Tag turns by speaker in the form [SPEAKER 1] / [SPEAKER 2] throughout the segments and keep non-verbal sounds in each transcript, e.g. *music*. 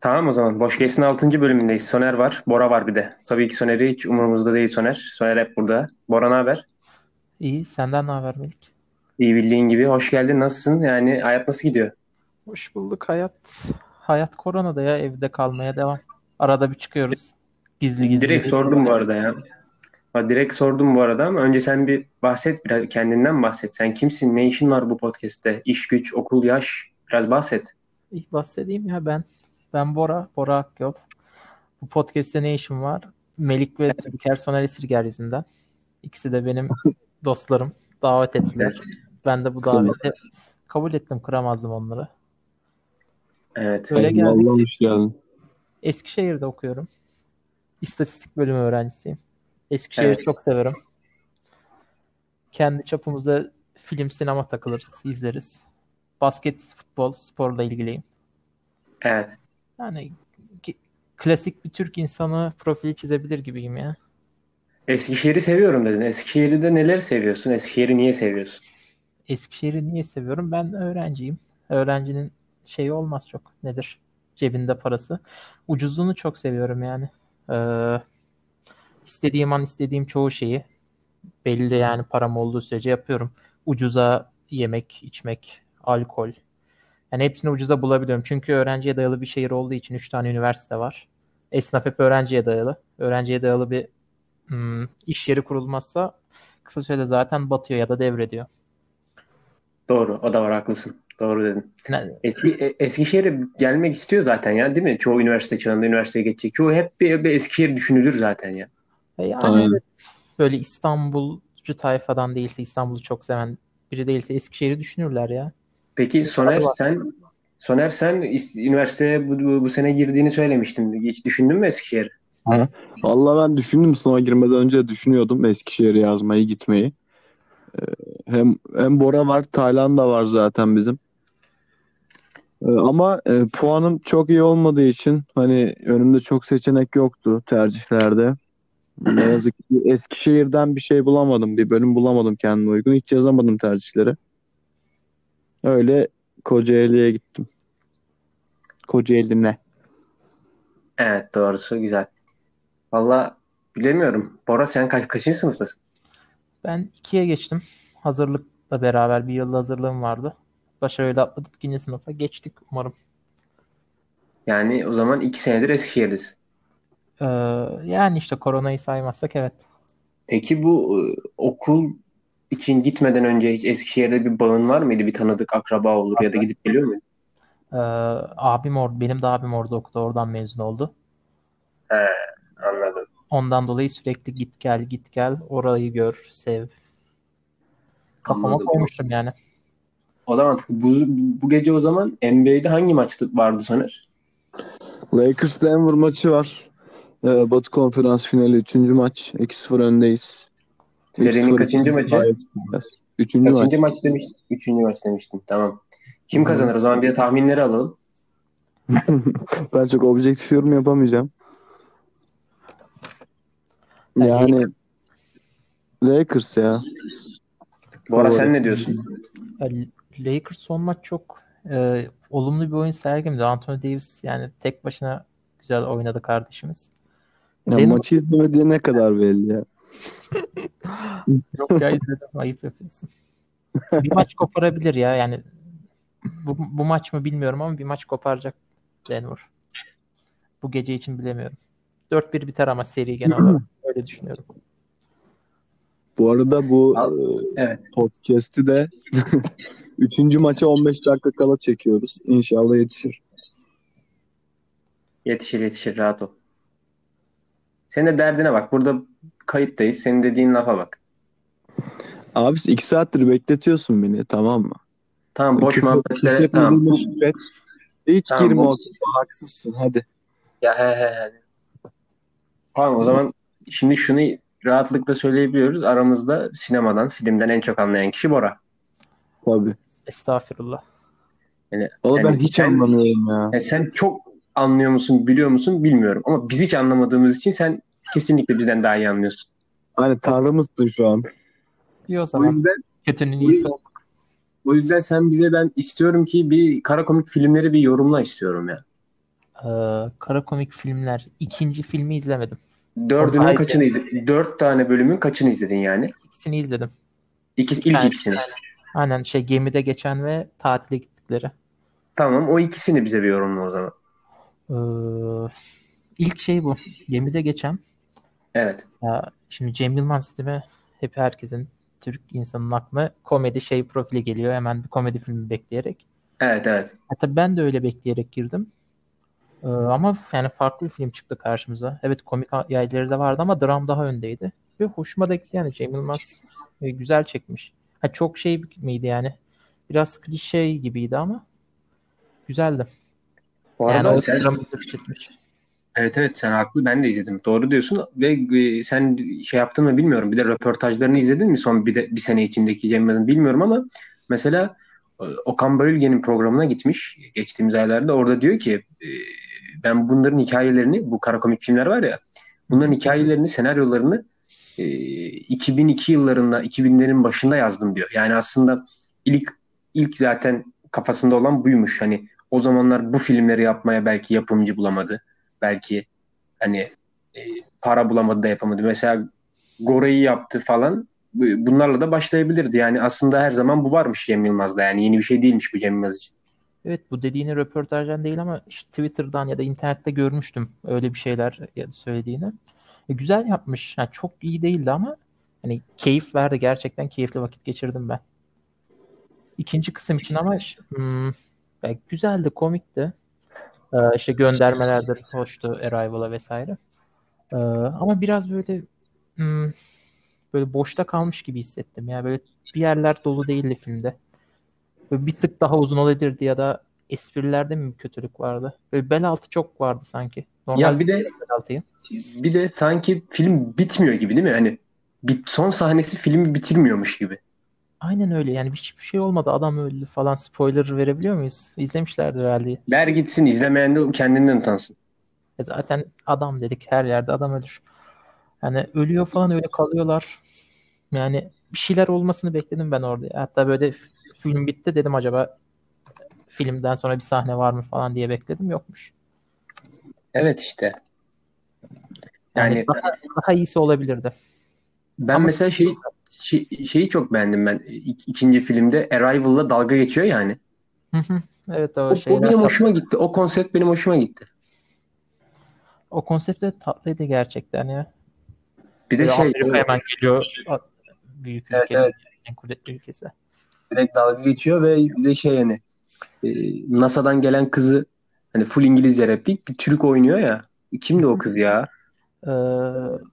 [SPEAKER 1] Tamam o zaman. Boş Geçsin 6. bölümündeyiz. Soner var. Bora var bir de. Tabii ki Soner'i hiç umurumuzda değil Soner. Soner hep burada. Bora ne haber?
[SPEAKER 2] İyi, senden ne haber Melik?
[SPEAKER 1] İyi bildiğin gibi. Hoş geldin. Nasılsın? Yani hayat nasıl gidiyor?
[SPEAKER 2] Hoş bulduk hayat. Hayat koronada ya evde kalmaya devam. Arada bir çıkıyoruz. Gizli gizli.
[SPEAKER 1] Direkt sordum bu arada ya. Ha, direkt sordum bu arada ama önce sen bir bahset biraz kendinden bahset. Sen kimsin? Ne işin var bu podcast'te? İş güç, okul, yaş. Biraz bahset.
[SPEAKER 2] İlk bahsedeyim ya ben. Ben Bora, Bora Akyol. Bu podcast'te ne işim var? Melik ve Türker Soner Esirger yüzünden. İkisi de benim *laughs* dostlarım. Davet ettiler. Ben de bu daveti kabul ettim. Kıramazdım onları.
[SPEAKER 1] Evet.
[SPEAKER 2] Öyle geldik.
[SPEAKER 3] Allah hoş geldin.
[SPEAKER 2] Eskişehir'de okuyorum. İstatistik bölümü öğrencisiyim. Eskişehir'i
[SPEAKER 1] Evet.
[SPEAKER 2] çok severim. Kendi çapımızda film, sinema takılırız, izleriz. Basket, futbol, sporla ilgiliyim.
[SPEAKER 1] Evet.
[SPEAKER 2] Yani klasik bir Türk insanı profili çizebilir gibiyim ya.
[SPEAKER 1] Eskişehir'i seviyorum dedin. Eskişehir'de neler seviyorsun? Eskişehir'i niye seviyorsun?
[SPEAKER 2] Eskişehir'i niye seviyorum? Ben öğrenciyim. Öğrencinin şeyi olmaz çok. Nedir? Cebinde parası. Ucuzluğunu çok seviyorum yani. Ee, istediğim an istediğim çoğu şeyi belli yani param olduğu sürece yapıyorum. Ucuza yemek, içmek, alkol. Yani hepsini ucuza bulabiliyorum. Çünkü öğrenciye dayalı bir şehir olduğu için 3 tane üniversite var. Esnaf hep öğrenciye dayalı. Öğrenciye dayalı bir hmm, iş yeri kurulmazsa kısa sürede zaten batıyor ya da devrediyor.
[SPEAKER 1] Doğru. O da var. Haklısın. Doğru dedin. Eski, e- Eskişehir'e gelmek istiyor zaten ya değil mi? Çoğu üniversite çağında üniversiteye geçecek. Çoğu hep bir, bir Eskişehir düşünülür zaten ya.
[SPEAKER 2] E Yani evet, böyle İstanbulcu tayfadan değilse, İstanbul'u çok seven biri değilse Eskişehir'i düşünürler ya.
[SPEAKER 1] Peki Soner sen Soner sen üniversiteye bu, bu, bu sene girdiğini söylemiştin. Hiç düşündün mü Eskişehir?
[SPEAKER 3] Vallahi ben düşündüm sınava girmeden önce düşünüyordum Eskişehir'e yazmayı gitmeyi. Ee, Hem hem Bora var, Tayland da var zaten bizim. Ee, Ama e, puanım çok iyi olmadığı için hani önümde çok seçenek yoktu tercihlerde. Ne yazık ki Eskişehir'den bir şey bulamadım, bir bölüm bulamadım kendime uygun. Hiç yazamadım tercihleri. Öyle Kocaeli'ye gittim. Kocaeli ne?
[SPEAKER 1] Evet doğrusu güzel. Valla bilemiyorum. Bora sen kaç, kaçıncı sınıftasın?
[SPEAKER 2] Ben ikiye geçtim. Hazırlıkla beraber bir yıl hazırlığım vardı. Başarıyla atladık ikinci sınıfa. Geçtik umarım.
[SPEAKER 1] Yani o zaman iki senedir Eskişehir'desin.
[SPEAKER 2] Ee, yani işte koronayı saymazsak evet.
[SPEAKER 1] Peki bu e, okul için gitmeden önce hiç Eskişehir'de bir bağın var mıydı? Bir tanıdık akraba olur ya da gidip geliyor muydun?
[SPEAKER 2] Ee, abim orada, benim de abim orada okudu. Oradan mezun oldu.
[SPEAKER 1] He, anladım.
[SPEAKER 2] Ondan dolayı sürekli git gel git gel orayı gör, sev. Kafama
[SPEAKER 1] Anladım.
[SPEAKER 2] koymuştum yani.
[SPEAKER 1] O da mantıklı. Bu, bu gece o zaman NBA'de hangi maç vardı Soner?
[SPEAKER 3] Lakers Denver maçı var. Ee, Batı Konferans finali 3. maç. 2-0 öndeyiz.
[SPEAKER 1] Serinin
[SPEAKER 3] 3-0
[SPEAKER 1] kaçıncı maçı?
[SPEAKER 3] Üçüncü maç.
[SPEAKER 1] Kaçıncı maç demiş? Üçüncü maç demiştin. Tamam. Kim kazanır? O zaman bir de tahminleri alalım. *laughs*
[SPEAKER 3] Ben çok objektif yorum yapamayacağım.
[SPEAKER 2] Yani
[SPEAKER 3] Lakers ya.
[SPEAKER 1] Bora
[SPEAKER 3] Doğru.
[SPEAKER 1] sen ne diyorsun?
[SPEAKER 2] Lakers son maç çok e, olumlu bir oyun sergilemedi. Anthony Davis yani tek başına güzel oynadı kardeşimiz.
[SPEAKER 3] Ya
[SPEAKER 2] Benim-
[SPEAKER 3] maçı izlemediği ne kadar belli ya. *laughs*
[SPEAKER 2] Yok ya izledim. Ayıp yapıyorsun. Bir maç koparabilir ya yani bu, bu maç mı bilmiyorum ama bir maç koparacak Denver. Bu gece için bilemiyorum. 4-1 biter ama seri genel olarak. *clears throat* Öyle düşünüyorum.
[SPEAKER 3] Bu arada bu e,
[SPEAKER 1] Evet.
[SPEAKER 3] podcast'i de *laughs* 3. maça 15 dakika kala çekiyoruz. İnşallah yetişir.
[SPEAKER 1] Yetişir yetişir rahat ol. Senin de derdine bak. Burada kayıttayız. Senin dediğin lafa bak.
[SPEAKER 3] Abi 2 saattir bekletiyorsun beni tamam mı?
[SPEAKER 1] Tamam boş
[SPEAKER 3] Küfür-
[SPEAKER 1] muhabbetlere tamam.
[SPEAKER 3] şükret. Hiç
[SPEAKER 1] Tamam,
[SPEAKER 3] girme o haksızsın hadi.
[SPEAKER 1] Ya he he he. Tamam o zaman şimdi şunu rahatlıkla söyleyebiliyoruz. Aramızda sinemadan, filmden en çok anlayan kişi Bora.
[SPEAKER 3] Tabii.
[SPEAKER 2] Estağfurullah.
[SPEAKER 1] Yani,
[SPEAKER 3] ben
[SPEAKER 1] yani
[SPEAKER 3] hiç
[SPEAKER 1] sen-
[SPEAKER 3] anlamıyorum ya.
[SPEAKER 1] yani sen çok anlıyor musun, biliyor musun bilmiyorum. Ama biz hiç anlamadığımız için sen kesinlikle bizden daha iyi anlıyorsun.
[SPEAKER 3] Hani tanrımızsın şu an.
[SPEAKER 2] İyi o
[SPEAKER 1] O
[SPEAKER 2] zaman.
[SPEAKER 1] yüzden
[SPEAKER 2] Kötünün iyisi ol.
[SPEAKER 1] o yüzden sen bize ben istiyorum ki bir kara komik filmleri bir yorumla istiyorum ya.
[SPEAKER 2] Ee, kara komik filmler. ikinci filmi izlemedim.
[SPEAKER 1] Dördünün
[SPEAKER 2] Haydi.
[SPEAKER 1] kaçını izledin? Dört tane bölümün kaçını izledin yani?
[SPEAKER 2] İkisini izledim.
[SPEAKER 1] İkisi, ilk
[SPEAKER 2] Yani-
[SPEAKER 1] ikisini.
[SPEAKER 2] Aynen şey gemide geçen ve tatile gittikleri.
[SPEAKER 1] Tamam o ikisini bize bir yorumla o zaman.
[SPEAKER 2] Ee, ilk şey bu. Gemide geçen.
[SPEAKER 1] Evet.
[SPEAKER 2] Ya şimdi Cem Yılmaz değil mi? Hep herkesin Türk insanın aklına komedi şey profili geliyor. Hemen bir komedi filmi bekleyerek.
[SPEAKER 1] Evet evet.
[SPEAKER 2] Hatta ben de öyle bekleyerek girdim. Ee, ama yani farklı bir film çıktı karşımıza. Evet komik yayları da vardı ama dram daha öndeydi. Ve hoşuma da gitti yani Cem Yılmaz e, güzel çekmiş. Ha, çok şey miydi yani? Biraz klişe gibiydi ama güzeldi.
[SPEAKER 1] Bu
[SPEAKER 2] Yani
[SPEAKER 1] arada
[SPEAKER 2] o
[SPEAKER 1] sen-
[SPEAKER 2] dramı.
[SPEAKER 1] Evet evet sen haklı ben de izledim. Doğru diyorsun ve e, sen şey yaptın mı bilmiyorum. Bir de röportajlarını izledin mi son bir de bir sene içindeki Cem Yılmaz'ın bilmiyorum ama mesela e, Okan Bayülgen'in programına gitmiş geçtiğimiz aylarda. Orada diyor ki e, ben bunların hikayelerini bu kara komik filmler var ya bunların hikayelerini senaryolarını e, 2002 yıllarında 2000'lerin başında yazdım diyor. Yani aslında ilk ilk zaten kafasında olan buymuş. Hani o zamanlar bu filmleri yapmaya belki yapımcı bulamadı. Belki hani e, para bulamadı da yapamadı. Mesela Gore'yi yaptı falan. Bu- Bunlarla da başlayabilirdi. Yani aslında her zaman bu varmış Cem Yılmaz'da. Yani yeni bir şey değilmiş bu Cem Yılmaz için.
[SPEAKER 2] Evet bu dediğini röportajdan değil ama işte Twitter'dan ya da internette görmüştüm öyle bir şeyler söylediğini. E, güzel yapmış. Yani çok iyi değildi ama hani keyif verdi. Gerçekten keyifli vakit geçirdim ben. İkinci kısım için ama hmm, güzeldi, komikti. Ee, işte göndermelerdir, hoştu Arrival'a vesaire. Ee, ama biraz böyle hmm, böyle boşta kalmış gibi hissettim. Yani böyle bir yerler dolu değildi filmde. Böyle bir tık daha uzun olabilirdi ya da esprilerde mi bir kötülük vardı? Böyle bel altı çok vardı sanki. Normal
[SPEAKER 1] Ya bir de
[SPEAKER 2] bel altıyı.
[SPEAKER 1] bir de sanki film bitmiyor gibi değil mi? Hani bit, son sahnesi filmi bitirmiyormuş gibi.
[SPEAKER 2] Aynen öyle yani hiçbir şey olmadı. Adam öldü falan. Spoiler verebiliyor muyuz? İzlemişlerdir herhalde.
[SPEAKER 1] Ver gitsin izlemeyen de kendinden utansın.
[SPEAKER 2] E zaten adam dedik her yerde adam ölür. Yani ölüyor falan öyle kalıyorlar. Yani bir şeyler olmasını bekledim ben orada. Hatta böyle film bitti dedim acaba filmden sonra bir sahne var mı falan diye bekledim yokmuş.
[SPEAKER 1] Evet işte.
[SPEAKER 2] Yani
[SPEAKER 1] Yani
[SPEAKER 2] daha, daha iyisi olabilirdi.
[SPEAKER 1] ben
[SPEAKER 2] Ama-
[SPEAKER 1] mesela şey, şey- şeyi çok beğendim ben. İk, ikinci filmde Arrival'la dalga geçiyor yani.
[SPEAKER 2] Evet o
[SPEAKER 1] O, o
[SPEAKER 2] şeyler
[SPEAKER 1] benim hoşuma gitti. O konsept benim hoşuma gitti.
[SPEAKER 2] o konsept de tatlıydı gerçekten ya.
[SPEAKER 1] Bir de
[SPEAKER 2] Böyle
[SPEAKER 1] şey
[SPEAKER 2] Amerika hemen geliyor. Büyük
[SPEAKER 1] Evet,
[SPEAKER 2] ülke.
[SPEAKER 1] evet.
[SPEAKER 2] En kudretli ülkesi.
[SPEAKER 1] direkt dalga geçiyor ve bir de şey yani e, NASA'dan gelen kızı hani full İngilizce replik bir Türk oynuyor ya. Kimdi o kız ya?
[SPEAKER 2] Ee,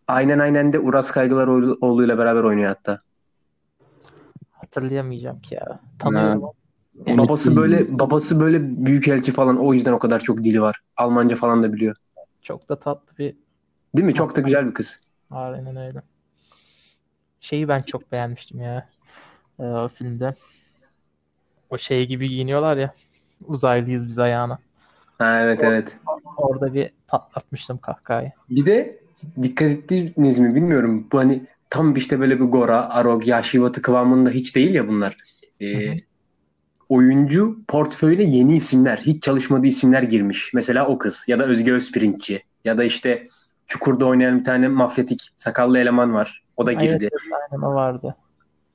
[SPEAKER 1] Aynen aynen de Uras Kaygılaroğlu'yla beraber oynuyor hatta.
[SPEAKER 2] hatırlayamayacağım ki ya. Tanıyorum.
[SPEAKER 3] Yani
[SPEAKER 1] Babası böyle babası böyle büyükelçi falan o yüzden o kadar çok dili var. Almanca falan da biliyor.
[SPEAKER 2] Çok da tatlı bir
[SPEAKER 1] Değil mi? Çok da güzel bir kız.
[SPEAKER 2] Aynen öyle. Şeyi ben çok beğenmiştim ya. Ee, o filmde. O şey gibi giyiniyorlar ya. Uzaylıyız biz ayağına.
[SPEAKER 1] Ha evet evet.
[SPEAKER 2] Orada bir patlatmıştım kahkahayı.
[SPEAKER 1] Bir de dikkat ettiniz mi bilmiyorum. Bu hani tam işte böyle bir Gora, Arog, Yashivat'ı kıvamında hiç değil ya bunlar. Ee,
[SPEAKER 2] Hı hı.
[SPEAKER 1] oyuncu portföyüne yeni isimler, hiç çalışmadığı isimler girmiş. Mesela o kız ya da Özge Özpirinççi ya da işte Çukur'da oynayan bir tane mafyatik sakallı eleman var. O da
[SPEAKER 2] Evet,
[SPEAKER 1] girdi.
[SPEAKER 2] aynen o vardı.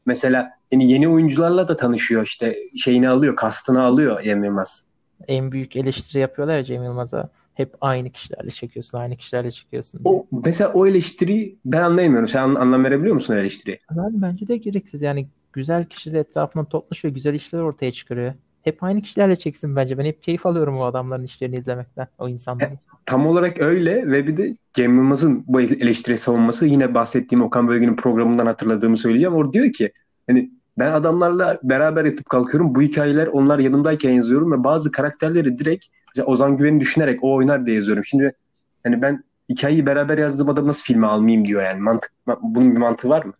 [SPEAKER 1] Mesela yani yeni oyuncularla da tanışıyor işte şeyini alıyor, kastını alıyor Cem Yılmaz.
[SPEAKER 2] En büyük eleştiri yapıyorlar ya Cem Yılmaz'a. Hep aynı kişilerle çekiyorsun, aynı kişilerle çekiyorsun.
[SPEAKER 1] O, mesela o eleştiriyi ben anlayamıyorum. Sen an- anlam verebiliyor musun o eleştiriye?
[SPEAKER 2] Ben bence de gereksiz. Yani güzel kişiler etrafına toplaş ve güzel işler ortaya çıkarıyor. Hep aynı kişilerle çeksin bence. Ben hep keyif alıyorum o adamların işlerini izlemekten. O insanların.
[SPEAKER 1] Tam olarak öyle ve bir de Cem Yılmaz'ın bu eleştiri savunması yine bahsettiğim Okan Bölge'nin programından hatırladığımı söyleyeceğim. Orada diyor ki hani ben adamlarla beraber yatıp kalkıyorum. Bu hikayeler onlar yanımdayken yazıyorum ve bazı karakterleri direkt mesela Ozan Güven'i düşünerek o oynar diye yazıyorum. Şimdi hani ben hikayeyi beraber yazdığım adamı nasıl filme almayayım diyor yani. Mantık, bunun bir mantığı var mı?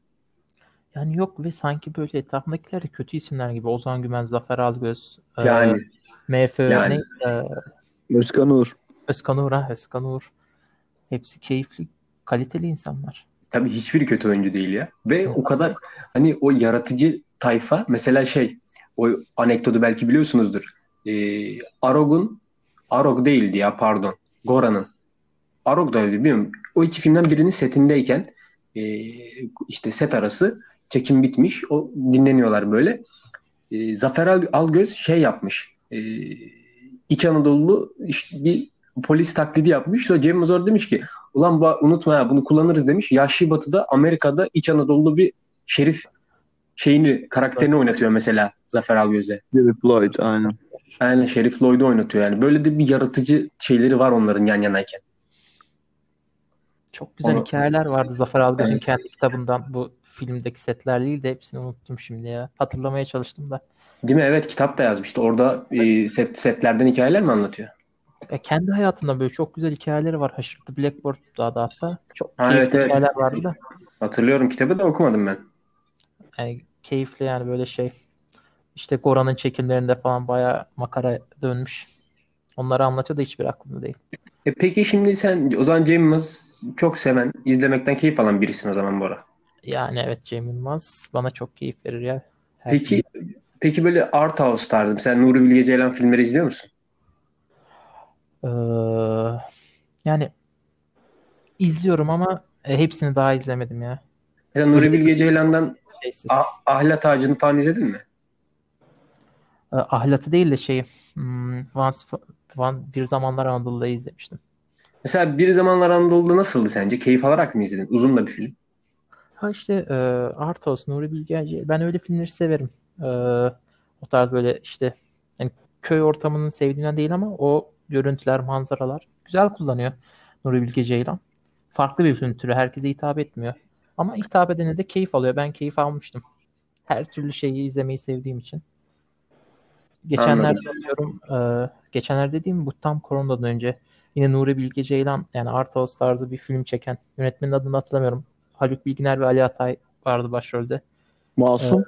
[SPEAKER 2] Yani yok ve sanki böyle etrafındakiler de kötü isimler gibi. Ozan Güven, Zafer Algöz, e,
[SPEAKER 1] Yani
[SPEAKER 2] MF,
[SPEAKER 1] Yani.
[SPEAKER 2] ne, e,
[SPEAKER 3] Özkan Uğur.
[SPEAKER 2] Özkan Uğur, ha, Özkan Uğur. Hepsi keyifli, kaliteli insanlar.
[SPEAKER 1] Tabii hiçbiri kötü oyuncu değil ya. Ve o kadar hani o yaratıcı tayfa mesela şey o anekdotu belki biliyorsunuzdur. Ee, Arog'un Arog değildi ya pardon. Gora'nın. Arog da öyle bilmiyorum. O iki filmden birinin setindeyken e, işte set arası çekim bitmiş. O dinleniyorlar böyle. E, Zafer Al- Algöz şey yapmış. E, İç Anadolu işte bir polis taklidi yapmış. Sonra Cem Uzor demiş ki ulan bu, unutma ya bunu kullanırız demiş. Yaşlı Batı'da Amerika'da İç Anadolu bir şerif şeyini karakterini oynatıyor mesela Zafer Algöz'e.
[SPEAKER 3] Jerry Floyd aynen.
[SPEAKER 1] Yani Şerif Lloyd'u oynatıyor yani. Böyle de bir yaratıcı şeyleri var onların yan yanayken.
[SPEAKER 2] Çok güzel
[SPEAKER 1] Onu-
[SPEAKER 2] hikayeler vardı Zafer Algöz'ün
[SPEAKER 1] Evet.
[SPEAKER 2] kendi kitabından. Bu filmdeki setler değil de hepsini unuttum şimdi ya. Hatırlamaya çalıştım da.
[SPEAKER 1] Değil mi? Evet kitap da yazmıştı. Orada e, set, setlerden hikayeler mi anlatıyor?
[SPEAKER 2] E, kendi hayatında böyle çok güzel hikayeleri var. Haşırtı Blackboard da da hatta. Çok
[SPEAKER 1] Ha, evet, evet.
[SPEAKER 2] hikayeler vardı da.
[SPEAKER 1] Hatırlıyorum kitabı da okumadım ben.
[SPEAKER 2] Yani keyifli yani böyle şey. İşte Goran'ın çekimlerinde falan bayağı makara dönmüş. Onları anlatıyor da hiçbir aklımda değil.
[SPEAKER 1] E peki şimdi sen o zaman Cem Yılmaz çok seven, izlemekten keyif alan birisin o zaman Bora.
[SPEAKER 2] Yani evet Cem Yılmaz bana çok keyif verir ya. Her
[SPEAKER 1] Peki peki böyle art house tarzı mesela Nuri Bilge Ceylan filmleri izliyor musun?
[SPEAKER 2] Ee, yani izliyorum ama e, hepsini daha izlemedim ya.
[SPEAKER 1] Mesela Nuri Bilge Ceylan'dan
[SPEAKER 2] Şeysiz.
[SPEAKER 1] Ah- Ahlat Ağacı'nı falan izledin mi?
[SPEAKER 2] Ee, Ahlat'ı değil de şey hmm, Once, One, bir zamanlar Anadolu'da izlemiştim.
[SPEAKER 1] Mesela Bir Zamanlar Anadolu'da nasıldı sence? Keyif alarak mı izledin? Uzun da bir film.
[SPEAKER 2] Ha işte e, Artos, Nuri Bilge Ceylan- ben öyle filmleri severim. E, o tarz böyle işte yani köy ortamının sevdiğimden değil ama o görüntüler, manzaralar güzel kullanıyor Nuri Bilge Ceylan. Farklı bir film türü, herkese hitap etmiyor. Ama hitap edene de keyif alıyor. Ben keyif almıştım. Her türlü şeyi izlemeyi sevdiğim için. Geçenlerde bakıyorum, e, geçenlerde dediğim bu tam koronadan önce yine Nuri Bilge Ceylan yani Arthouse tarzı bir film çeken yönetmenin adını hatırlamıyorum. Haluk Bilginer ve Ali Atay vardı başrolde.
[SPEAKER 3] Masum.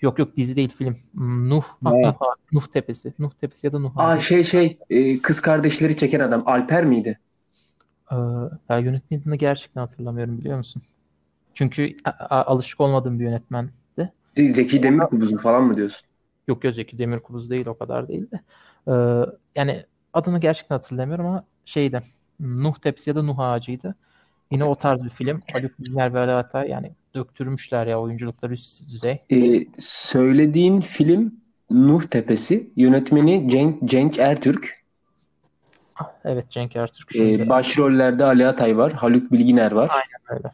[SPEAKER 2] Yok yok dizi değil film. Nuh? Nuh, Nuh Tepesi. Nuh Tepesi ya da Nuh
[SPEAKER 1] Aa şey şey e, kız kardeşleri çeken adam Alper miydi?
[SPEAKER 2] Ee, ya yönetmenini gerçekten hatırlamıyorum biliyor musun? Çünkü alışık olmadığım bir yönetmendi.
[SPEAKER 1] Zeki Demirkubuz falan mı diyorsun?
[SPEAKER 2] Yok yok Zeki Demirkubuz değil o kadar değil de. Ee, yani adını gerçekten hatırlamıyorum ama şeydi. Nuh Tepesi ya da Nuh Ağacı'ydı. Yine o tarz bir film. Haluk Bilginer ve Ali Atay yani döktürmüşler ya oyunculukları üst düzey.
[SPEAKER 1] E, söylediğin film Nuh Tepesi. Yönetmeni Cenk, Cenk Ertürk.
[SPEAKER 2] Ah, Evet Cenk Ertürk
[SPEAKER 1] E,
[SPEAKER 2] şimdi
[SPEAKER 1] başrollerde Ali Atay var. Haluk Bilginer var.
[SPEAKER 2] öyle.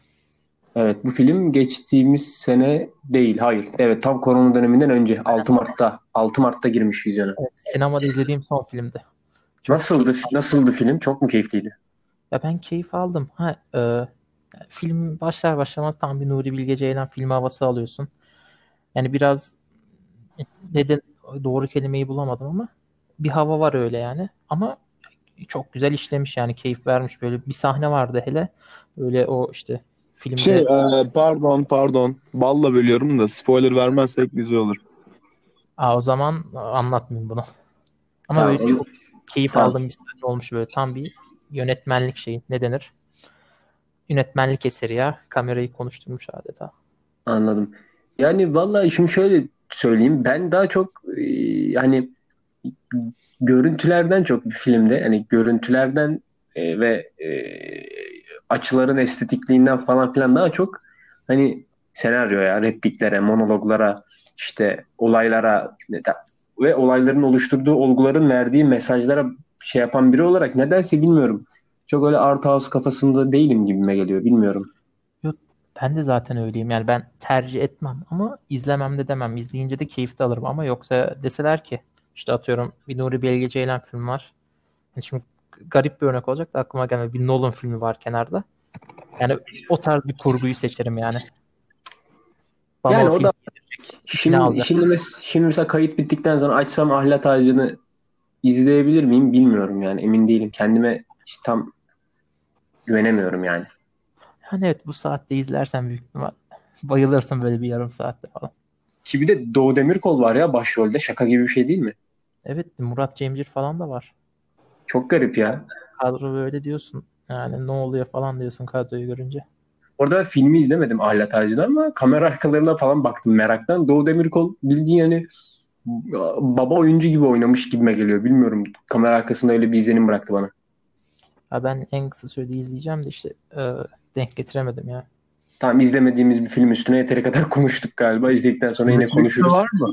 [SPEAKER 1] Evet bu film geçtiğimiz sene değil. Hayır. Evet tam korona döneminden önce 6 Mart'ta 6 Mart'ta girmiş vizyona.
[SPEAKER 2] Evet, sinemada izlediğim son filmdi. Çok
[SPEAKER 1] Nasıldı? Nasıldı film? Çok mu keyifliydi?
[SPEAKER 2] Ya ben keyif aldım. Ha, e, film başlar başlamaz tam bir Nuri Bilge Ceylan filmi havası alıyorsun. Yani biraz neden doğru kelimeyi bulamadım ama bir hava var öyle yani. Ama çok güzel işlemiş yani keyif vermiş böyle bir sahne vardı hele böyle o işte filmde
[SPEAKER 3] Şey e, pardon pardon. Balla bölüyorum da spoiler vermezsek güzel olur.
[SPEAKER 2] Aa, o zaman anlatmayayım bunu. Ama
[SPEAKER 1] Tamam,
[SPEAKER 2] böyle çok keyif
[SPEAKER 1] Tamam.
[SPEAKER 2] aldığım bir sahne olmuş böyle tam bir yönetmenlik şeyi ne denir? Yönetmenlik eseri ya. Kamerayı konuşturmuş adeta.
[SPEAKER 1] Anladım. Yani vallahi şimdi şöyle söyleyeyim. Ben daha çok e, hani görüntülerden çok bir filmde hani görüntülerden e, ve e, açıların estetikliğinden falan filan daha çok hani senaryoya, repliklere, monologlara, işte olaylara ve olayların oluşturduğu olguların verdiği mesajlara şey yapan biri olarak nedense bilmiyorum. Çok öyle art house kafasında değilim gibime geliyor. Bilmiyorum.
[SPEAKER 2] Ben de zaten öyleyim. Yani ben tercih etmem ama izlemem de demem. İzleyince de keyif de alırım ama yoksa deseler ki işte atıyorum bir Nuri Bilge Ceylan film var. Yani şimdi garip bir örnek olacak da aklıma gelmedi. Bir Nolan filmi var kenarda. Yani o tarz bir kurguyu seçerim yani. Bana
[SPEAKER 1] Yani
[SPEAKER 2] o
[SPEAKER 1] o da- Şimdi, şimdi, şimdi mesela kayıt bittikten sonra açsam Ahlat Ağacı'nı izleyebilir miyim bilmiyorum yani emin değilim. Kendime işte tam güvenemiyorum yani.
[SPEAKER 2] Yani evet bu saatte izlersen büyük ihtimal *laughs* bayılırsın böyle bir yarım saatte falan.
[SPEAKER 1] Ki bir de Doğu Demirkol var ya başrolde şaka gibi bir şey değil mi?
[SPEAKER 2] Evet Murat Cemcir falan da var.
[SPEAKER 1] Çok garip ya.
[SPEAKER 2] Kadro böyle diyorsun. Yani ne oluyor falan diyorsun kadroyu görünce.
[SPEAKER 1] Orada filmi izlemedim Ahlat Ağacı'nı ama kamera arkalarına falan baktım meraktan. Doğu Demirkol bildiğin yani baba oyuncu gibi oynamış gibime geliyor. Bilmiyorum. Kamera arkasında öyle bir izlenim bıraktı bana.
[SPEAKER 2] Ya ben en kısa sürede izleyeceğim de işte e, denk getiremedim ya.
[SPEAKER 1] Tamam izlemediğimiz bir film üstüne yeteri kadar *laughs* konuştuk galiba. İzledikten sonra yine
[SPEAKER 3] Netflix'te
[SPEAKER 1] konuşuruz.
[SPEAKER 3] var mı?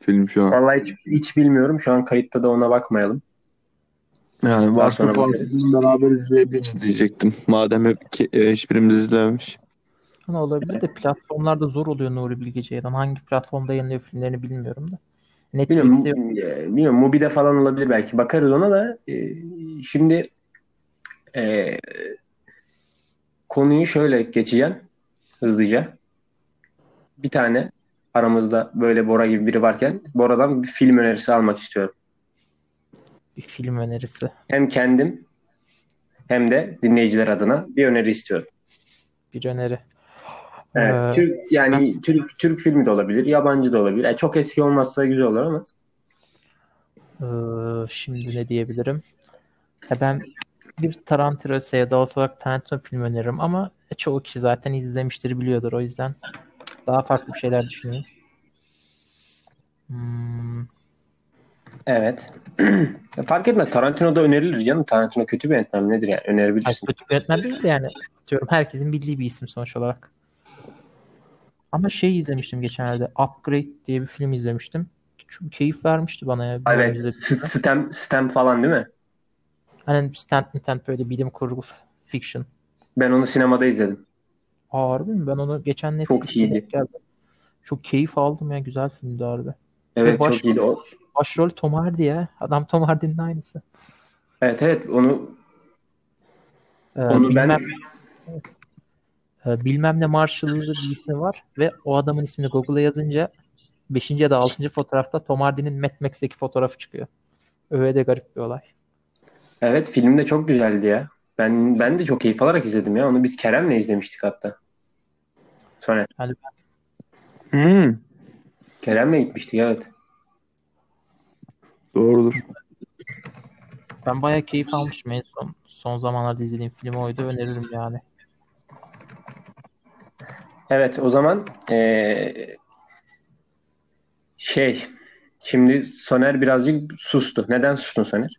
[SPEAKER 3] Film şu an.
[SPEAKER 1] Vallahi hiç, hiç bilmiyorum. Şu an kayıtta da ona bakmayalım.
[SPEAKER 3] Yani varsa partiden beraber izleyebiliriz diyecektim. Madem hep ki, e, hiçbirimiz izlememiş.
[SPEAKER 2] Ama olabilir de platformlarda zor oluyor Nuri Bilge Ceylan. Hangi platformda yayınlıyor filmlerini bilmiyorum da. Netflix'te yok.
[SPEAKER 1] Bilmiyorum, e, bilmiyorum. Mubi'de falan olabilir belki. Bakarız ona da. E, şimdi e, konuyu şöyle geçeceğim. Hızlıca. Bir tane aramızda böyle Bora gibi biri varken Bora'dan bir film önerisi almak istiyorum.
[SPEAKER 2] Bir film önerisi.
[SPEAKER 1] Hem kendim hem de dinleyiciler adına bir öneri istiyorum.
[SPEAKER 2] Bir öneri.
[SPEAKER 1] Evet,
[SPEAKER 2] Ee,
[SPEAKER 1] Türk yani Türk Türk filmi de olabilir, yabancı da olabilir. Yani çok eski olmazsa güzel olur ama
[SPEAKER 2] Ee, şimdi ne diyebilirim? Ya ben bir Tarantino sevdalısı olarak Tarantino film öneririm ama çoğu kişi zaten izlemiştir biliyordur o yüzden daha farklı bir şeyler düşünüyorum. Hmm,
[SPEAKER 1] evet. *clears throat* Fark etmez. Tarantino da önerilir canım. Tarantino kötü bir yönetmen nedir yani? Önerebilirsin.
[SPEAKER 2] kötü bir yönetmen değil de yani diyorum herkesin bildiği bir isim sonuç olarak. Ama şey izlemiştim geçenlerde Upgrade diye bir film izlemiştim. Çok keyif vermişti bana ya.
[SPEAKER 1] Evet. Stem, stem falan değil mi?
[SPEAKER 2] Hani stand stand böyle bilim kurgu fiction.
[SPEAKER 1] Ben onu sinemada izledim.
[SPEAKER 2] Harbi mi? Ben onu geçen
[SPEAKER 1] Çok
[SPEAKER 2] Netflix'te
[SPEAKER 1] iyiydi.
[SPEAKER 2] denk geldim. Çok keyif aldım ya. Güzel filmdi harbi.
[SPEAKER 1] Evet çok iyiydi o.
[SPEAKER 2] Başrol Tom Hardy ya. Adam Tom Hardy'nin aynısı.
[SPEAKER 1] Evet evet onu
[SPEAKER 2] Ee,
[SPEAKER 1] onu ben
[SPEAKER 2] bilmem, e, bilmem ne Marshall'lı bir ismi var ve o adamın ismini Google'a yazınca 5. ya da 6. fotoğrafta Tom Hardy'nin Mad Max'teki fotoğrafı çıkıyor. Öyle de garip bir olay.
[SPEAKER 1] evet film de çok güzeldi ya. Ben ben de çok keyif alarak izledim ya. Onu biz Kerem'le izlemiştik hatta. Sonra
[SPEAKER 2] Yani
[SPEAKER 3] Hmm,
[SPEAKER 1] Kerem'le gitmiştik evet.
[SPEAKER 3] Doğrudur.
[SPEAKER 2] ben bayağı keyif almıştım en son. Son zamanlarda izlediğim film oydu. Öneririm yani.
[SPEAKER 1] Evet o zaman eee, şey şimdi Soner birazcık sustu. Neden sustun Soner?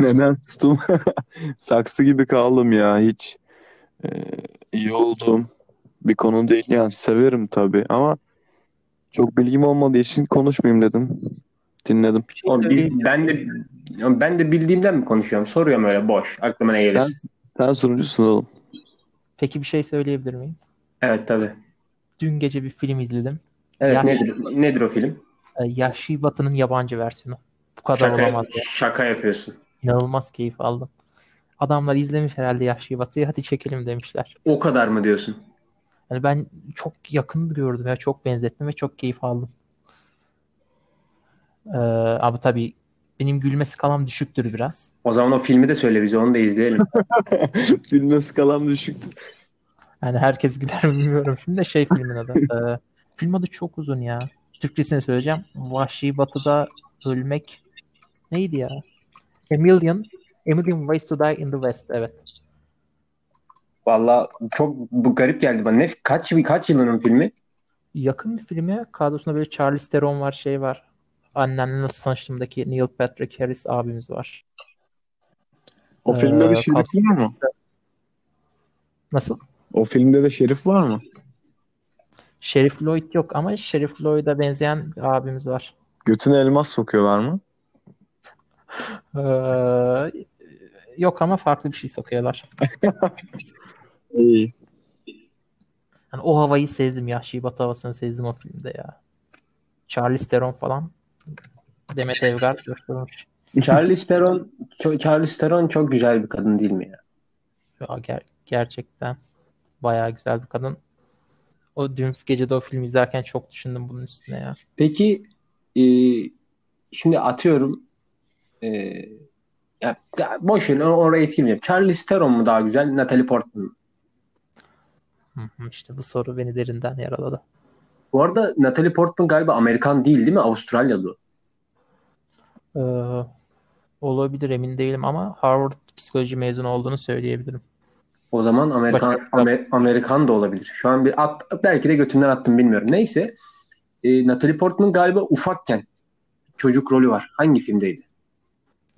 [SPEAKER 3] Neden sustum? *laughs* Saksı gibi kaldım ya. Hiç e, iyi olduğum bir konu değil. Yani severim tabii ama çok bilgim olmadığı için konuşmayayım dedim. Dinledim.
[SPEAKER 2] Bir şey söyleyeyim.
[SPEAKER 1] ben de ben de bildiğimden mi konuşuyorum? Soruyorum öyle boş. Aklıma ne
[SPEAKER 3] Sen,
[SPEAKER 1] gelirse.
[SPEAKER 3] sen sunucusun oğlum.
[SPEAKER 2] Peki bir şey söyleyebilir miyim?
[SPEAKER 1] Evet tabii.
[SPEAKER 2] Dün gece bir film izledim.
[SPEAKER 1] Evet
[SPEAKER 2] Ya-
[SPEAKER 1] nedir nedir o film?
[SPEAKER 2] Ee, Yahşi Batı'nın yabancı versiyonu. Bu kadar
[SPEAKER 1] Şaka,
[SPEAKER 2] olamaz ya.
[SPEAKER 1] şaka yapıyorsun.
[SPEAKER 2] İnanılmaz keyif aldım. Adamlar izlemiş herhalde Yahşi Batı'yı hadi çekelim demişler.
[SPEAKER 1] O kadar mı diyorsun?
[SPEAKER 2] Yani ben çok yakın gördüm ya çok benzettim ve çok keyif aldım. Ee, ama tabii benim gülme skalam düşüktür biraz.
[SPEAKER 1] O zaman o filmi de söyle bize onu da izleyelim. *laughs*
[SPEAKER 3] Filme skalam düşüktü.
[SPEAKER 2] Yani herkes güler mi bilmiyorum. Şimdi de şey filmin adı. *laughs* Ee, film adı çok uzun ya. Türkçesini söyleyeceğim. Vahşi Batı'da ölmek neydi ya? A Million, A Million Ways to Die in the West. Evet.
[SPEAKER 1] Vallahi çok bu garip geldi bana. Ne kaç kaç yılının filmi?
[SPEAKER 2] Yakın bir filmi. Kadrosunda böyle Charlize Theron var, şey var. Annenle nasıl tanıştığımdaki Neil Patrick Harris abimiz var.
[SPEAKER 3] O filmde de
[SPEAKER 2] Ee,
[SPEAKER 3] Şerif var mı?
[SPEAKER 2] Nasıl?
[SPEAKER 3] O filmde de Şerif var mı?
[SPEAKER 2] Sheriff Lloyd yok ama Sheriff Lloyd'a benzeyen abimiz var.
[SPEAKER 3] Götüne elmas sokuyorlar mı?
[SPEAKER 2] Ee, yok ama farklı bir şey sokuyorlar. *laughs*
[SPEAKER 3] İyi.
[SPEAKER 2] Yani o havayı sezdim. Yahşi Batı havasını sezdim o filmde ya. Charlize Theron falan. Demet Evgar coşturmuş.
[SPEAKER 1] Charlize Theron Charlize Theron çok güzel bir kadın değil mi ya?
[SPEAKER 2] Ya ger- gerçekten bayağı güzel bir kadın. O dün gece de o filmi izlerken çok düşündüm bunun üstüne ya.
[SPEAKER 1] Peki e, şimdi atıyorum e, ya, boş ver or- oraya etkilemeyeceğim. Charlize Theron mu daha güzel, Natalie Portman mı?
[SPEAKER 2] İşte bu soru beni derinden yaraladı.
[SPEAKER 1] Bu arada Natalie Portman galiba Amerikan değil değil mi? Avustralyalı.
[SPEAKER 2] Ee, olabilir emin değilim ama Harvard psikoloji mezunu olduğunu söyleyebilirim.
[SPEAKER 1] O zaman Amerikan
[SPEAKER 2] Başka-
[SPEAKER 1] Amer- Amerikan da olabilir. Şu an bir at, belki de götümden attım bilmiyorum. Neyse. e, Natalie Portman galiba ufakken çocuk rolü var. Hangi filmdeydi?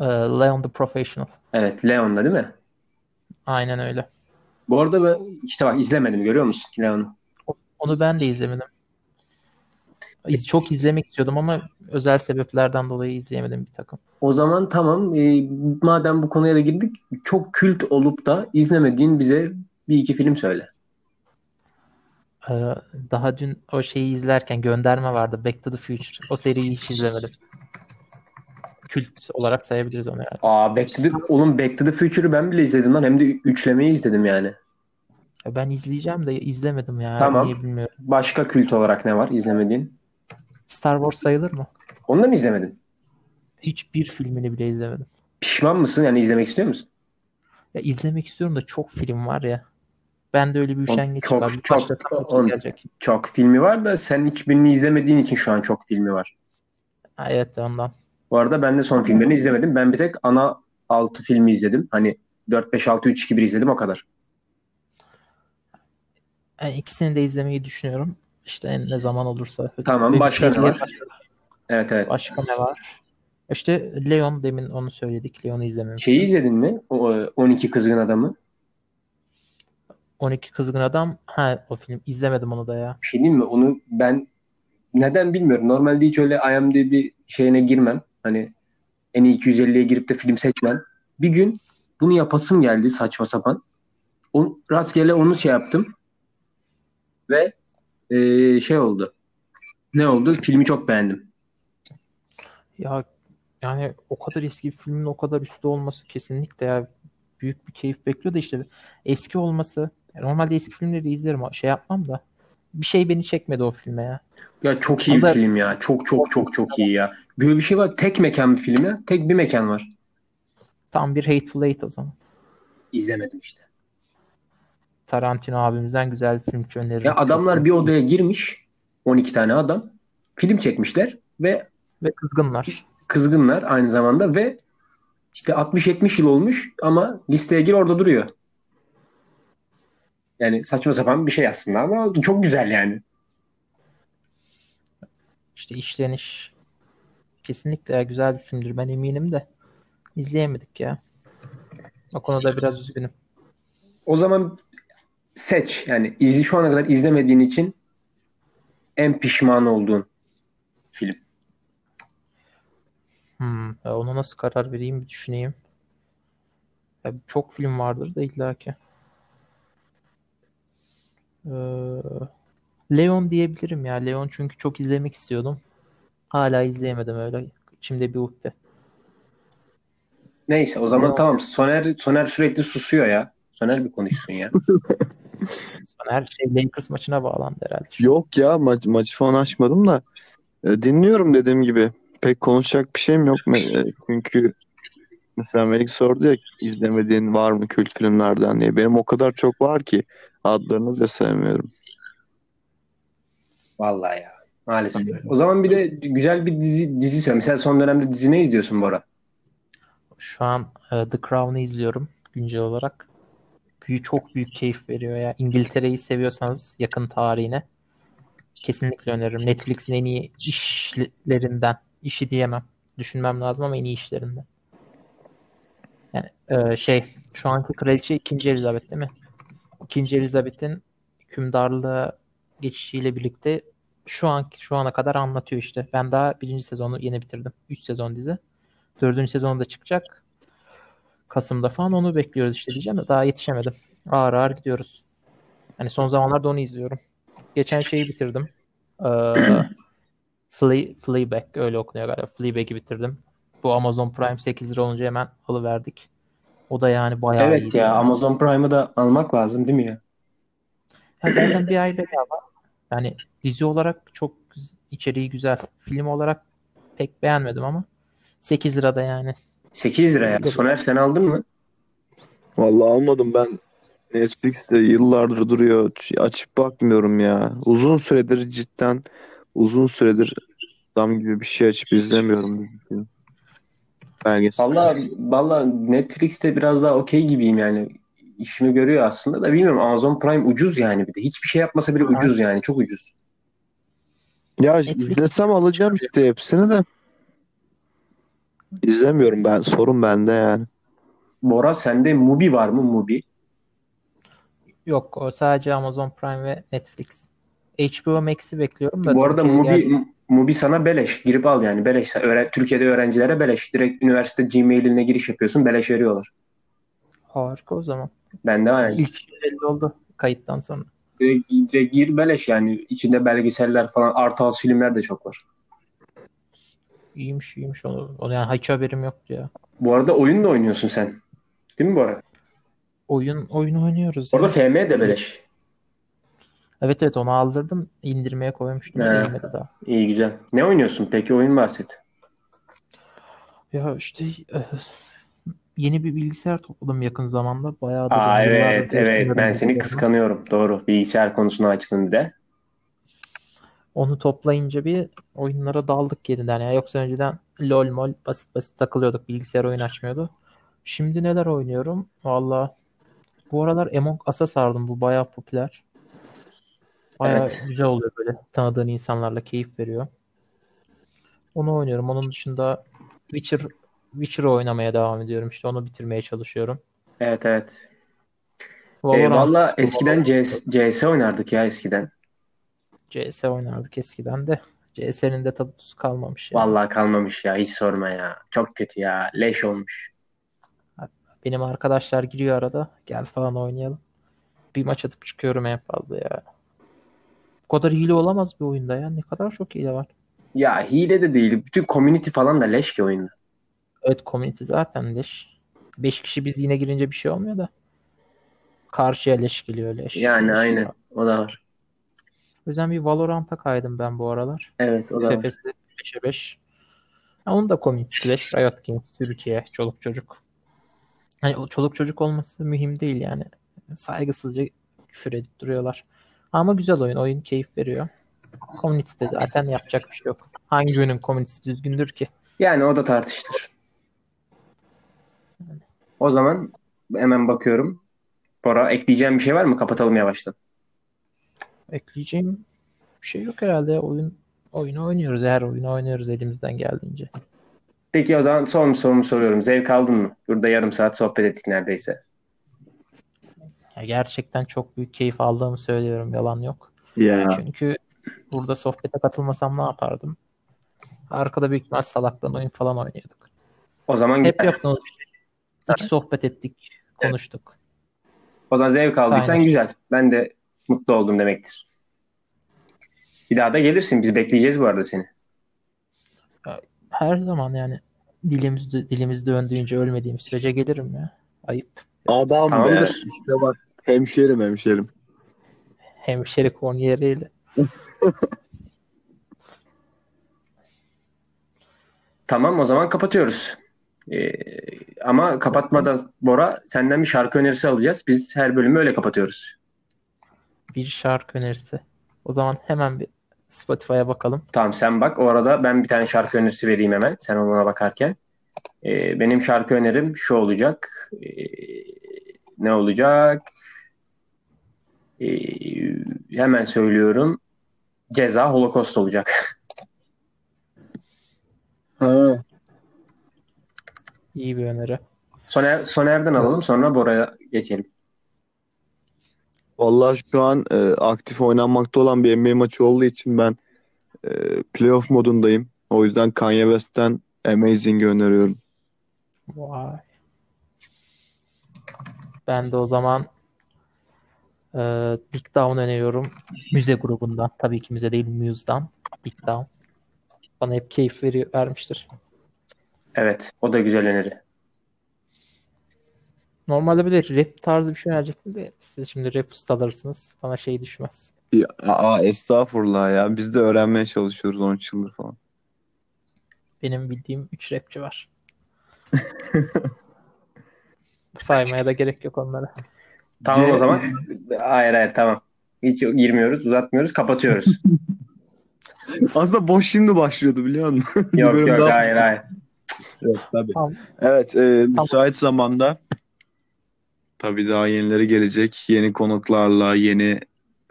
[SPEAKER 2] Ee, Leon the Professional.
[SPEAKER 1] Evet Leon'da değil mi?
[SPEAKER 2] Aynen öyle.
[SPEAKER 1] Bu arada ben işte bak izlemedim görüyor musun Leon'u?
[SPEAKER 2] Onu ben de izlemedim. İz, çok izlemek istiyordum ama özel sebeplerden dolayı izleyemedim bir takım.
[SPEAKER 1] O zaman tamam e, madem bu konuya da girdik çok kült olup da izlemediğin bize bir iki film söyle.
[SPEAKER 2] Ee, daha dün o şeyi izlerken gönderme vardı. Back to the Future. O seriyi hiç izlemedim. Kült olarak sayabiliriz onu herhalde.
[SPEAKER 1] Aa Back to the, oğlum Back to the Future'ı ben bile izledim lan hem de üçlemeyi izledim yani.
[SPEAKER 2] Ya Ben izleyeceğim de izlemedim ya.
[SPEAKER 1] Tamam.
[SPEAKER 2] Niye bilmiyorum.
[SPEAKER 1] Başka kült olarak ne var izlemediğin?
[SPEAKER 2] Star Wars sayılır mı?
[SPEAKER 1] Onu da mı izlemedin?
[SPEAKER 2] Hiçbir filmini bile izlemedim.
[SPEAKER 1] Pişman mısın yani izlemek istiyor musun?
[SPEAKER 2] Ya izlemek istiyorum da çok film var ya. Ben de öyle bir üşengeç
[SPEAKER 1] Çok-
[SPEAKER 2] var.
[SPEAKER 1] Çok- on-
[SPEAKER 2] gelecek.
[SPEAKER 1] Çok filmi var da sen hiçbirini izlemediğin için şu an çok filmi var.
[SPEAKER 2] Evet ondan.
[SPEAKER 1] Bu arada ben de son filmlerini izlemedim. Ben bir tek ana 6 filmi izledim. Hani 4, 5, 6, 3, 2, 1 izledim o kadar.
[SPEAKER 2] Yani ikisini de izlemeyi düşünüyorum. İşte ne zaman olursa.
[SPEAKER 1] Tamam, başka ne var? Evet evet.
[SPEAKER 2] Başka ne var? İşte Leon demin onu söyledik. Leon'u izlememiştim.
[SPEAKER 1] Şeyi izledin mi? O, e, 12 Kızgın Adamı.
[SPEAKER 2] 12 Kızgın Adam. Ha o film. izlemedim onu da ya.
[SPEAKER 1] Bir şey diyeyim mi? Onu ben neden bilmiyorum. Normalde hiç öyle IMDb şeyine girmem. Hani en iyi 250'ye girip de film seçmem. Bir gün bunu yapasım geldi saçma sapan. O, rastgele onu şey yaptım. Ve e, şey oldu. Ne oldu? Filmi çok beğendim.
[SPEAKER 2] Ya yani o kadar eski bir filmin o kadar üstte olması kesinlikle ya büyük bir keyif bekliyor da işte eski olması normalde eski filmleri izlerim şey yapmam da bir şey beni çekmedi o filme ya.
[SPEAKER 1] Ya çok iyi bir film ya. Çok çok çok çok iyi ya. Böyle bir şey var. Tek mekan bir film ya. Tek bir mekan var.
[SPEAKER 2] Tam bir Hateful Eight o zaman.
[SPEAKER 1] İzlemedim işte.
[SPEAKER 2] Tarantino abimizden güzel bir film öneririm.
[SPEAKER 1] Ya adamlar bir odaya girmiş. 12 tane adam. Film çekmişler ve
[SPEAKER 2] ve kızgınlar.
[SPEAKER 1] kızgınlar aynı zamanda ve işte 60-70 yıl olmuş ama listeye gir orada duruyor. Yani saçma sapan bir şey aslında ama çok güzel yani.
[SPEAKER 2] İşte işleniş kesinlikle güzel bir filmdir ben eminim de izleyemedik ya. O konuda biraz üzgünüm.
[SPEAKER 1] O zaman seç. Yani izli şu ana kadar izlemediğin için en pişman olduğun film.
[SPEAKER 2] Hmm, ya ona nasıl karar vereyim bir düşüneyim. Ya çok film vardır da illaki. Ee, Leon diyebilirim ya. Leon çünkü çok izlemek istiyordum. Hala izleyemedim öyle. İçimde bir ukde.
[SPEAKER 1] Neyse o zaman
[SPEAKER 2] Yok.
[SPEAKER 1] tamam. Soner Soner sürekli susuyor ya. Soner bir konuşsun ya. *laughs*
[SPEAKER 2] Her şey Lakers maçına bağlandı herhalde.
[SPEAKER 3] Yok ya maç, maçı falan açmadım da e, dinliyorum dediğim gibi. Pek konuşacak bir şeyim yok. E, Çünkü mesela Melik sordu ya izlemediğin var mı kült filmlerden diye. Benim o kadar çok var ki adlarını da sevmiyorum.
[SPEAKER 1] Vallahi ya. Maalesef. O zaman bir de güzel bir dizi, dizi söyle. Mesela son dönemde dizi ne izliyorsun Bora?
[SPEAKER 2] Şu an e, The Crown'u izliyorum güncel olarak. Büyük, çok büyük keyif veriyor ya. İngiltere'yi seviyorsanız yakın tarihine kesinlikle öneririm. Netflix'in en iyi işlerinden. işi diyemem. Düşünmem lazım ama en iyi işlerinden. Yani e, şey şu anki kraliçe 2. Elizabeth değil mi? 2. Elizabeth'in hükümdarlığa geçişiyle birlikte şu an şu ana kadar anlatıyor işte. Ben daha birinci sezonu yeni bitirdim. 3 sezon dizi. Dördüncü sezonu da çıkacak. Kasım'da falan onu bekliyoruz işte diyeceğim de daha yetişemedim. Ağır ağır gidiyoruz. Hani son zamanlarda onu izliyorum. Geçen şeyi bitirdim. Ee, *clears throat* Fle Fleabag öyle okunuyor galiba. Fleabag'i bitirdim. Bu Amazon Prime 8 lira olunca hemen alıverdik. O da yani bayağı
[SPEAKER 1] Evet
[SPEAKER 2] iyiydi.
[SPEAKER 1] ya Amazon Prime'ı da almak lazım değil mi ya?
[SPEAKER 2] Ya zaten bir ay bedava. Yani dizi olarak çok içeriği güzel. Film olarak pek beğenmedim ama 8 lirada yani.
[SPEAKER 1] 8 lira ya. Soner sen aldın mı?
[SPEAKER 3] Vallahi almadım ben. Netflix'te yıllardır duruyor. Açıp bakmıyorum ya. Uzun süredir cidden uzun süredir adam gibi bir şey açıp izlemiyorum dizi film. Belgesel.
[SPEAKER 1] Vallahi vallahi Netflix'te biraz daha okey gibiyim yani. İşimi görüyor aslında da bilmiyorum Amazon Prime ucuz yani bir de. Hiçbir şey yapmasa bile ucuz yani. Çok ucuz.
[SPEAKER 3] Ya
[SPEAKER 2] Netflix-
[SPEAKER 3] izlesem alacağım işte hepsini de. İzlemiyorum ben. Sorun bende yani.
[SPEAKER 1] Bora sende Mubi var mı Mubi?
[SPEAKER 2] Yok o sadece Amazon Prime ve Netflix. HBO Max'i bekliyorum da
[SPEAKER 1] Bu arada Mubi,
[SPEAKER 2] geldi.
[SPEAKER 1] Mubi sana beleş. Girip al yani beleş. Öğre- Türkiye'de öğrencilere beleş. Direkt üniversite Gmail'ine giriş yapıyorsun. Beleş veriyorlar.
[SPEAKER 2] Harika o zaman.
[SPEAKER 1] Bende var yani.
[SPEAKER 2] İlk belli oldu kayıttan sonra.
[SPEAKER 1] Direkt, direkt gir beleş yani. içinde belgeseller falan artı filmler de çok var.
[SPEAKER 2] İyiymiş iyiymiş onu. onu yani hiç haberim yoktu ya.
[SPEAKER 1] Bu arada oyun da oynuyorsun sen. Değil mi Bora?
[SPEAKER 2] Oyun oyun oynuyoruz.
[SPEAKER 1] Orada. FM de beleş.
[SPEAKER 2] Evet evet onu aldırdım. indirmeye koymuştum.
[SPEAKER 1] He.
[SPEAKER 2] Daha.
[SPEAKER 1] İyi güzel. Ne oynuyorsun peki? Oyun bahset.
[SPEAKER 2] Ya işte eh, yeni bir bilgisayar topladım yakın zamanda. Bayağı da
[SPEAKER 1] Aa evet evet ben seni kıskanıyorum. Doğru. Bilgisayar konusunu açtın bir de.
[SPEAKER 2] Onu toplayınca bir oyunlara daldık yeniden ya. Yoksa önceden LOL mol basit basit takılıyorduk. Bilgisayar oyun açmıyordu. Şimdi neler oynuyorum? Valla bu aralar Among Us'a sardım. Bu bayağı popüler. Bayağı güzel oluyor böyle. Tanıdığın insanlarla keyif veriyor. Onu oynuyorum. Onun dışında Witcher Witcher'ı oynamaya devam ediyorum. İşte onu bitirmeye çalışıyorum.
[SPEAKER 1] Evet evet.
[SPEAKER 2] Valorant,
[SPEAKER 1] Eyvallah eskiden CS, CS oynardık ya eskiden.
[SPEAKER 2] CS oynardık eskiden de. CS'nin de tadı tuzu kalmamış ya.
[SPEAKER 1] Vallahi kalmamış ya hiç sorma ya. Çok kötü ya. Leş olmuş.
[SPEAKER 2] Benim arkadaşlar giriyor arada. Gel falan oynayalım. Bir maç atıp çıkıyorum en fazla ya. Bu kadar hile olamaz bir oyunda ya. Ne kadar çok hile var.
[SPEAKER 1] Ya hile de değil. Bütün community falan da leş ki oyunda.
[SPEAKER 2] Evet community zaten leş. 5 kişi biz yine girince bir şey olmuyor da. Karşıya leş geliyor leş.
[SPEAKER 1] Yani
[SPEAKER 2] leş
[SPEAKER 1] aynen.
[SPEAKER 2] ya.
[SPEAKER 1] O da var.
[SPEAKER 2] O yüzden bir Valorant'a kaydım ben bu aralar.
[SPEAKER 1] Evet o da.
[SPEAKER 2] FPS'de 5'e 5. Ha, onun da community leş. Riot Games, Türkiye, çoluk çocuk. Hani o çoluk çocuk olması mühim değil yani. Saygısızca küfür edip duruyorlar. Ama güzel oyun. Oyun keyif veriyor. Community'de zaten yapacak bir şey yok. Hangi oyunun community'si düzgündür ki?
[SPEAKER 1] Yani o da tartışılır. O zaman hemen bakıyorum. Bora ekleyeceğim bir şey var mı? Kapatalım yavaştan.
[SPEAKER 2] Ekleyeceğim bir şey yok herhalde. Oyun oyunu oynuyoruz. Her oyunu oynuyoruz elimizden geldiğince.
[SPEAKER 1] Peki o zaman son sorumu soruyorum. Zevk aldın mı? Burada yarım saat sohbet ettik neredeyse.
[SPEAKER 2] Ya gerçekten çok büyük keyif aldığımı söylüyorum. Yalan yok.
[SPEAKER 3] Ya.
[SPEAKER 2] Çünkü burada sohbete katılmasam ne yapardım? Arkada büyük ihtimal salaktan oyun falan oynuyorduk.
[SPEAKER 1] O zaman
[SPEAKER 2] Hep
[SPEAKER 1] güzel.
[SPEAKER 2] yaptığımız şey. İki sohbet ettik, konuştuk.
[SPEAKER 1] O zaman zevk
[SPEAKER 2] Aynen.
[SPEAKER 1] güzel. Ben de mutlu oldum demektir. Bir daha da gelirsin. Biz bekleyeceğiz bu arada seni.
[SPEAKER 2] Her zaman yani dilimiz dilimiz döndüğünce ölmediğim sürece gelirim ya. Ayıp.
[SPEAKER 3] Adam be.
[SPEAKER 1] Tamamdır.
[SPEAKER 3] İşte bak hemşerim hemşerim.
[SPEAKER 2] Hemşeri korniyeriyle. *laughs*
[SPEAKER 1] Tamam o zaman kapatıyoruz. Ee, ama kapatmadan Bora senden bir şarkı önerisi alacağız. Biz her bölümü öyle kapatıyoruz.
[SPEAKER 2] Bir şarkı önerisi. O zaman hemen bir Spotify'a bakalım.
[SPEAKER 1] Tamam sen bak. O arada ben bir tane şarkı önerisi vereyim hemen. Sen ona bakarken. Ee, benim şarkı önerim şu olacak. Ee, ne olacak? Ee, hemen söylüyorum. Ceza Holocaust olacak. *laughs*
[SPEAKER 3] Ha.
[SPEAKER 2] İyi bir öneri.
[SPEAKER 1] Soner, Soner'den alalım sonra Bora'ya geçelim.
[SPEAKER 3] Vallahi şu an e, aktif oynanmakta olan bir NBA maçı olduğu için ben e, playoff modundayım. O yüzden Kanye West'ten Amazing'i öneriyorum.
[SPEAKER 2] Vay. Ben de o zaman e, Dick Down öneriyorum. Müze grubundan. Tabii ki müze değil, Muse'dan. Dick Down. Bana hep keyif veriyor, vermiştir.
[SPEAKER 1] Evet. O da güzel öneri.
[SPEAKER 2] Normalde böyle rap tarzı bir şey önerecektim de siz şimdi rap ustalarsınız. Bana şey düşmez.
[SPEAKER 3] Ya, aa, estağfurullah ya. Biz de öğrenmeye çalışıyoruz 13 yıldır falan.
[SPEAKER 2] Benim bildiğim 3 rapçi var. *laughs* Saymaya da gerek yok onlara.
[SPEAKER 1] Tamam o zaman. Hayır hayır tamam. Hiç girmiyoruz, uzatmıyoruz, kapatıyoruz. *laughs*
[SPEAKER 3] Aslında boş şimdi başlıyordu biliyor musun?
[SPEAKER 1] Yok yok
[SPEAKER 3] daha-
[SPEAKER 1] hayır hayır.
[SPEAKER 3] Evet, tabii.
[SPEAKER 2] Tamam.
[SPEAKER 3] Evet, e, müsait zamanda tabii daha yenileri gelecek. Yeni konuklarla, yeni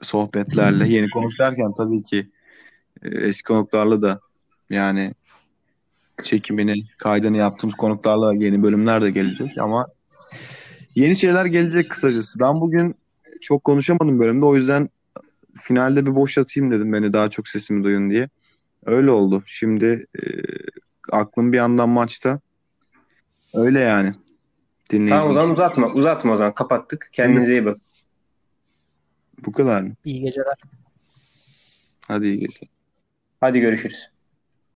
[SPEAKER 3] sohbetlerle. Yeni konuk derken tabii ki E, eski konuklarla da yani çekimini, kaydını yaptığımız konuklarla yeni bölümler de gelecek ama yeni şeyler gelecek kısacası. Ben bugün çok konuşamadım bölümde o yüzden finalde bir boş atayım dedim beni daha çok sesimi duyun diye. Öyle oldu. Şimdi e, aklım bir yandan maçta. Öyle yani. Dinleyiciler.
[SPEAKER 1] Tamam o zaman uzatma. Uzatma o zaman. Kapattık. Kendinize iyi bakın.
[SPEAKER 3] Bu kadar mı?
[SPEAKER 2] İyi geceler.
[SPEAKER 3] Hadi iyi geceler.
[SPEAKER 1] Hadi görüşürüz.